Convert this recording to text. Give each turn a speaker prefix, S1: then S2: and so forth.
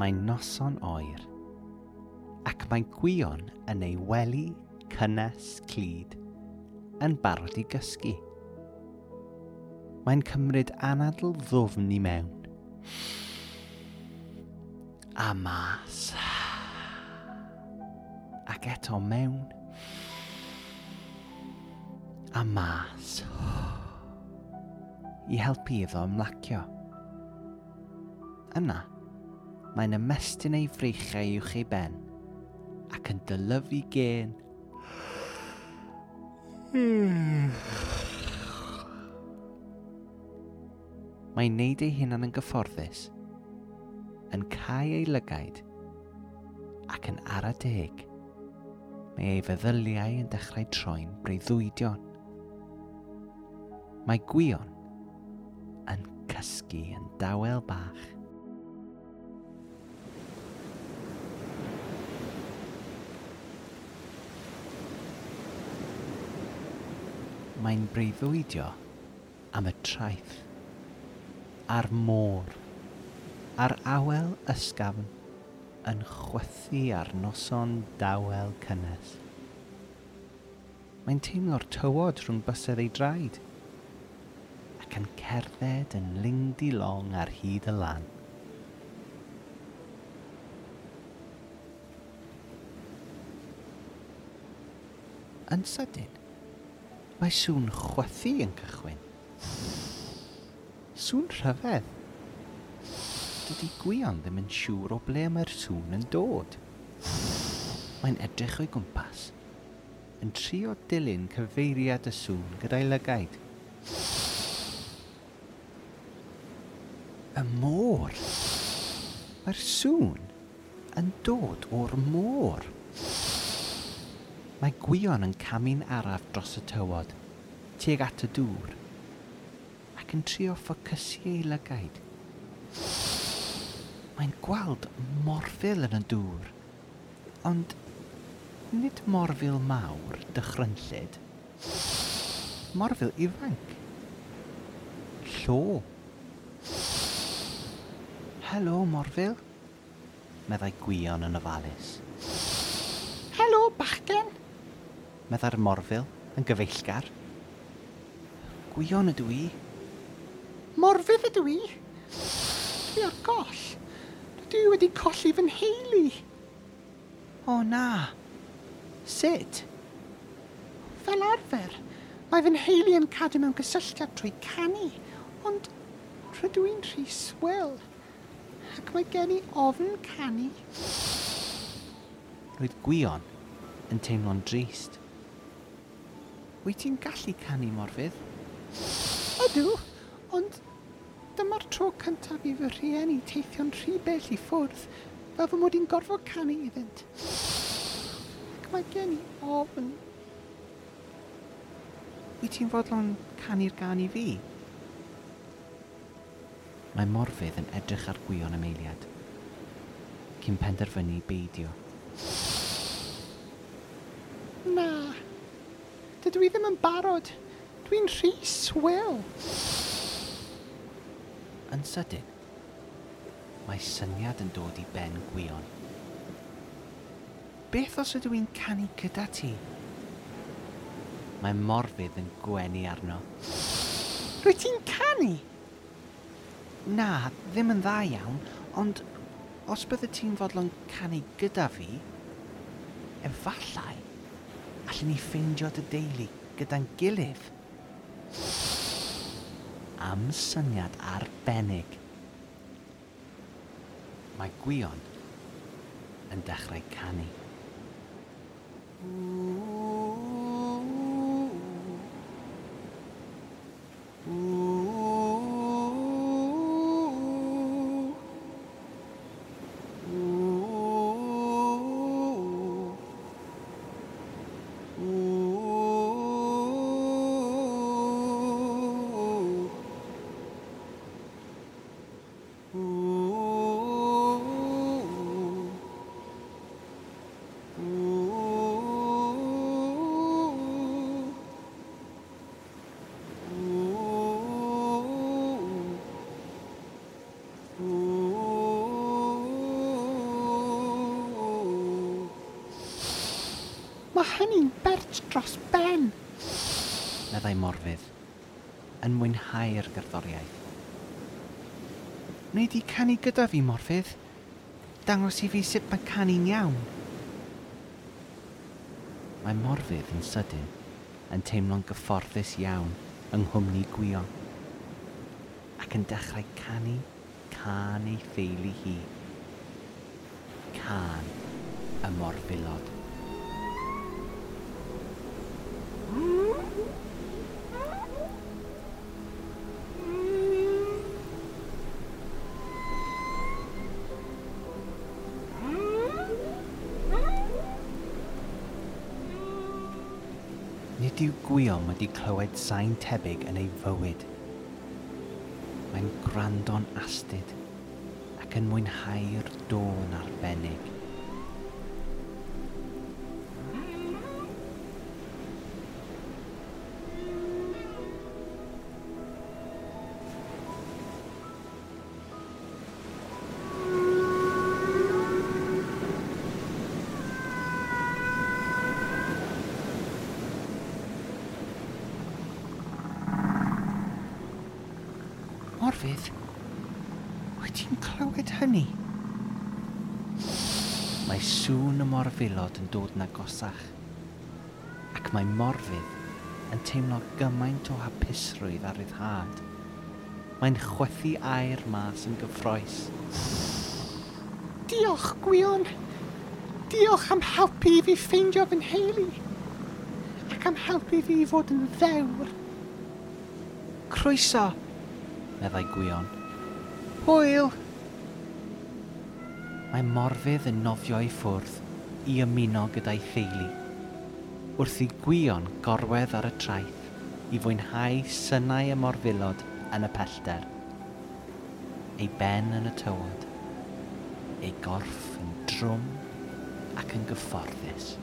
S1: mae'n noson oer, ac mae gwion yn ei wely cynnes clyd yn barod i gysgu. Mae'n cymryd anadl ddwfn i mewn. A mas. Ac eto mewn. A mas. I helpu iddo ymlacio. Yna mae'n ymestyn ei freichau i'w chi ben ac yn dylyfu gen Mae'n neud ei hunan yn gyfforddus, yn cael ei lygaid ac yn ara deg. Mae ei feddyliau yn dechrau troi'n breuddwydion. Mae gwion yn cysgu yn dawel bach. mae'n breuddwydio am y traeth, a'r môr, a'r awel ysgafn yn chwythu ar noson dawel cynnes. Mae'n teimlo'r tywod rhwng bysedd ei draed ac yn cerdded yn lingdi long ar hyd y lan. Yn sydyn, Mae sŵn chwythu yn cychwyn. Sŵn rhyfedd. Dydy gwion ddim yn siŵr o ble mae'r sŵn yn dod. Mae'n edrych o'i gwmpas, yn trio dilyn cyfeiriad y sŵn gyda'i lygaid. Y môr! Mae'r sŵn yn dod o'r môr. Mae gwion yn camu'n araf dros y tywod, tuag at y dŵr, ac yn trio ffocysu ei lygaid. Mae'n gweld morfil yn y dŵr, ond nid morfil mawr dychrynllid, morfil ifanc. Llo. Helo, morfil. Meddai gwion yn ofalus.
S2: Helo, bachgen
S1: medda'r morfil yn gyfeillgar. Gwion ydw i.
S2: Morfydd ydw i? Dwi ar goll. Dwi wedi colli fy nheulu.
S1: O na. Sut?
S2: Fel arfer, mae fy nheulu yn cadw mewn gysylltiad trwy canu, ond rydw i'n rhy swil. Ac mae gen i ofn canu.
S1: Roedd Gwion yn teimlo'n drist. Wyt ti'n gallu canu morfydd?
S2: Ydw, ond dyma'r tro cyntaf i fy rhieni teithio'n rhy bell i ffwrdd fel fy mod i'n gorfod canu iddynt. Ac mae gen i ofn.
S1: Wyt ti'n fodlon canu'r gan i fi? Mae morfydd yn edrych ar gwion ymeliad cyn penderfynu beidio.
S2: Na, i ddim yn barod. Dwi'n rhy swil.
S1: Yn sydyn, mae syniad yn dod i ben gwion. Beth os ydw i'n canu gyda ti? Mae morfydd yn gwenu arno.
S2: Rwy ti'n canu?
S1: Na, ddim yn dda iawn, ond os bydde ti'n fodlon canu gyda fi, efallai allan ni ffeindio dy deulu gyda'n gilydd. Am syniad arbennig. Mae gwion yn dechrau canu. Ooh.
S2: Mae hynny'n bert dros ben.
S1: Meddai morfydd, yn mwynhau'r gerddoriaeth.
S2: Wnei di canu gyda fi, morfydd? Dangos i fi sut mae canu'n iawn.
S1: Mae morfydd yn sydyn, yn teimlo'n gyfforddus iawn yng nghwmni gwion ac yn dechrau canu can ei theulu hi. Can y morfilod. Nid yw gwion wedi clywed sain tebyg yn ei fywyd. Mae'n gwrando'n astyd ac yn mwynhau'r dôn arbennig.
S2: Morfydd, Wyt ti'n clywed hynny?
S1: Mae sŵn y morfilod yn dod yn agosach, ac mae morfydd yn teimlo gymaint o hapusrwydd ar ryddhad. Mae'n chwethu air mas yn gyffroes.
S2: Diolch, Gwion! Diolch am helpu i fi ffeindio fy nheulu, ac am helpu fi i fod yn ddewr. Croeso
S1: meddai Gwion.
S2: Hwyl!
S1: Mae Morfydd yn nofio i ffwrdd i ymuno gyda'i theulu. Wrth i Gwion gorwedd ar y traeth i fwynhau synnau y morfilod yn y pellter. Ei ben yn y tywod, ei gorff yn drwm ac yn gyfforddus.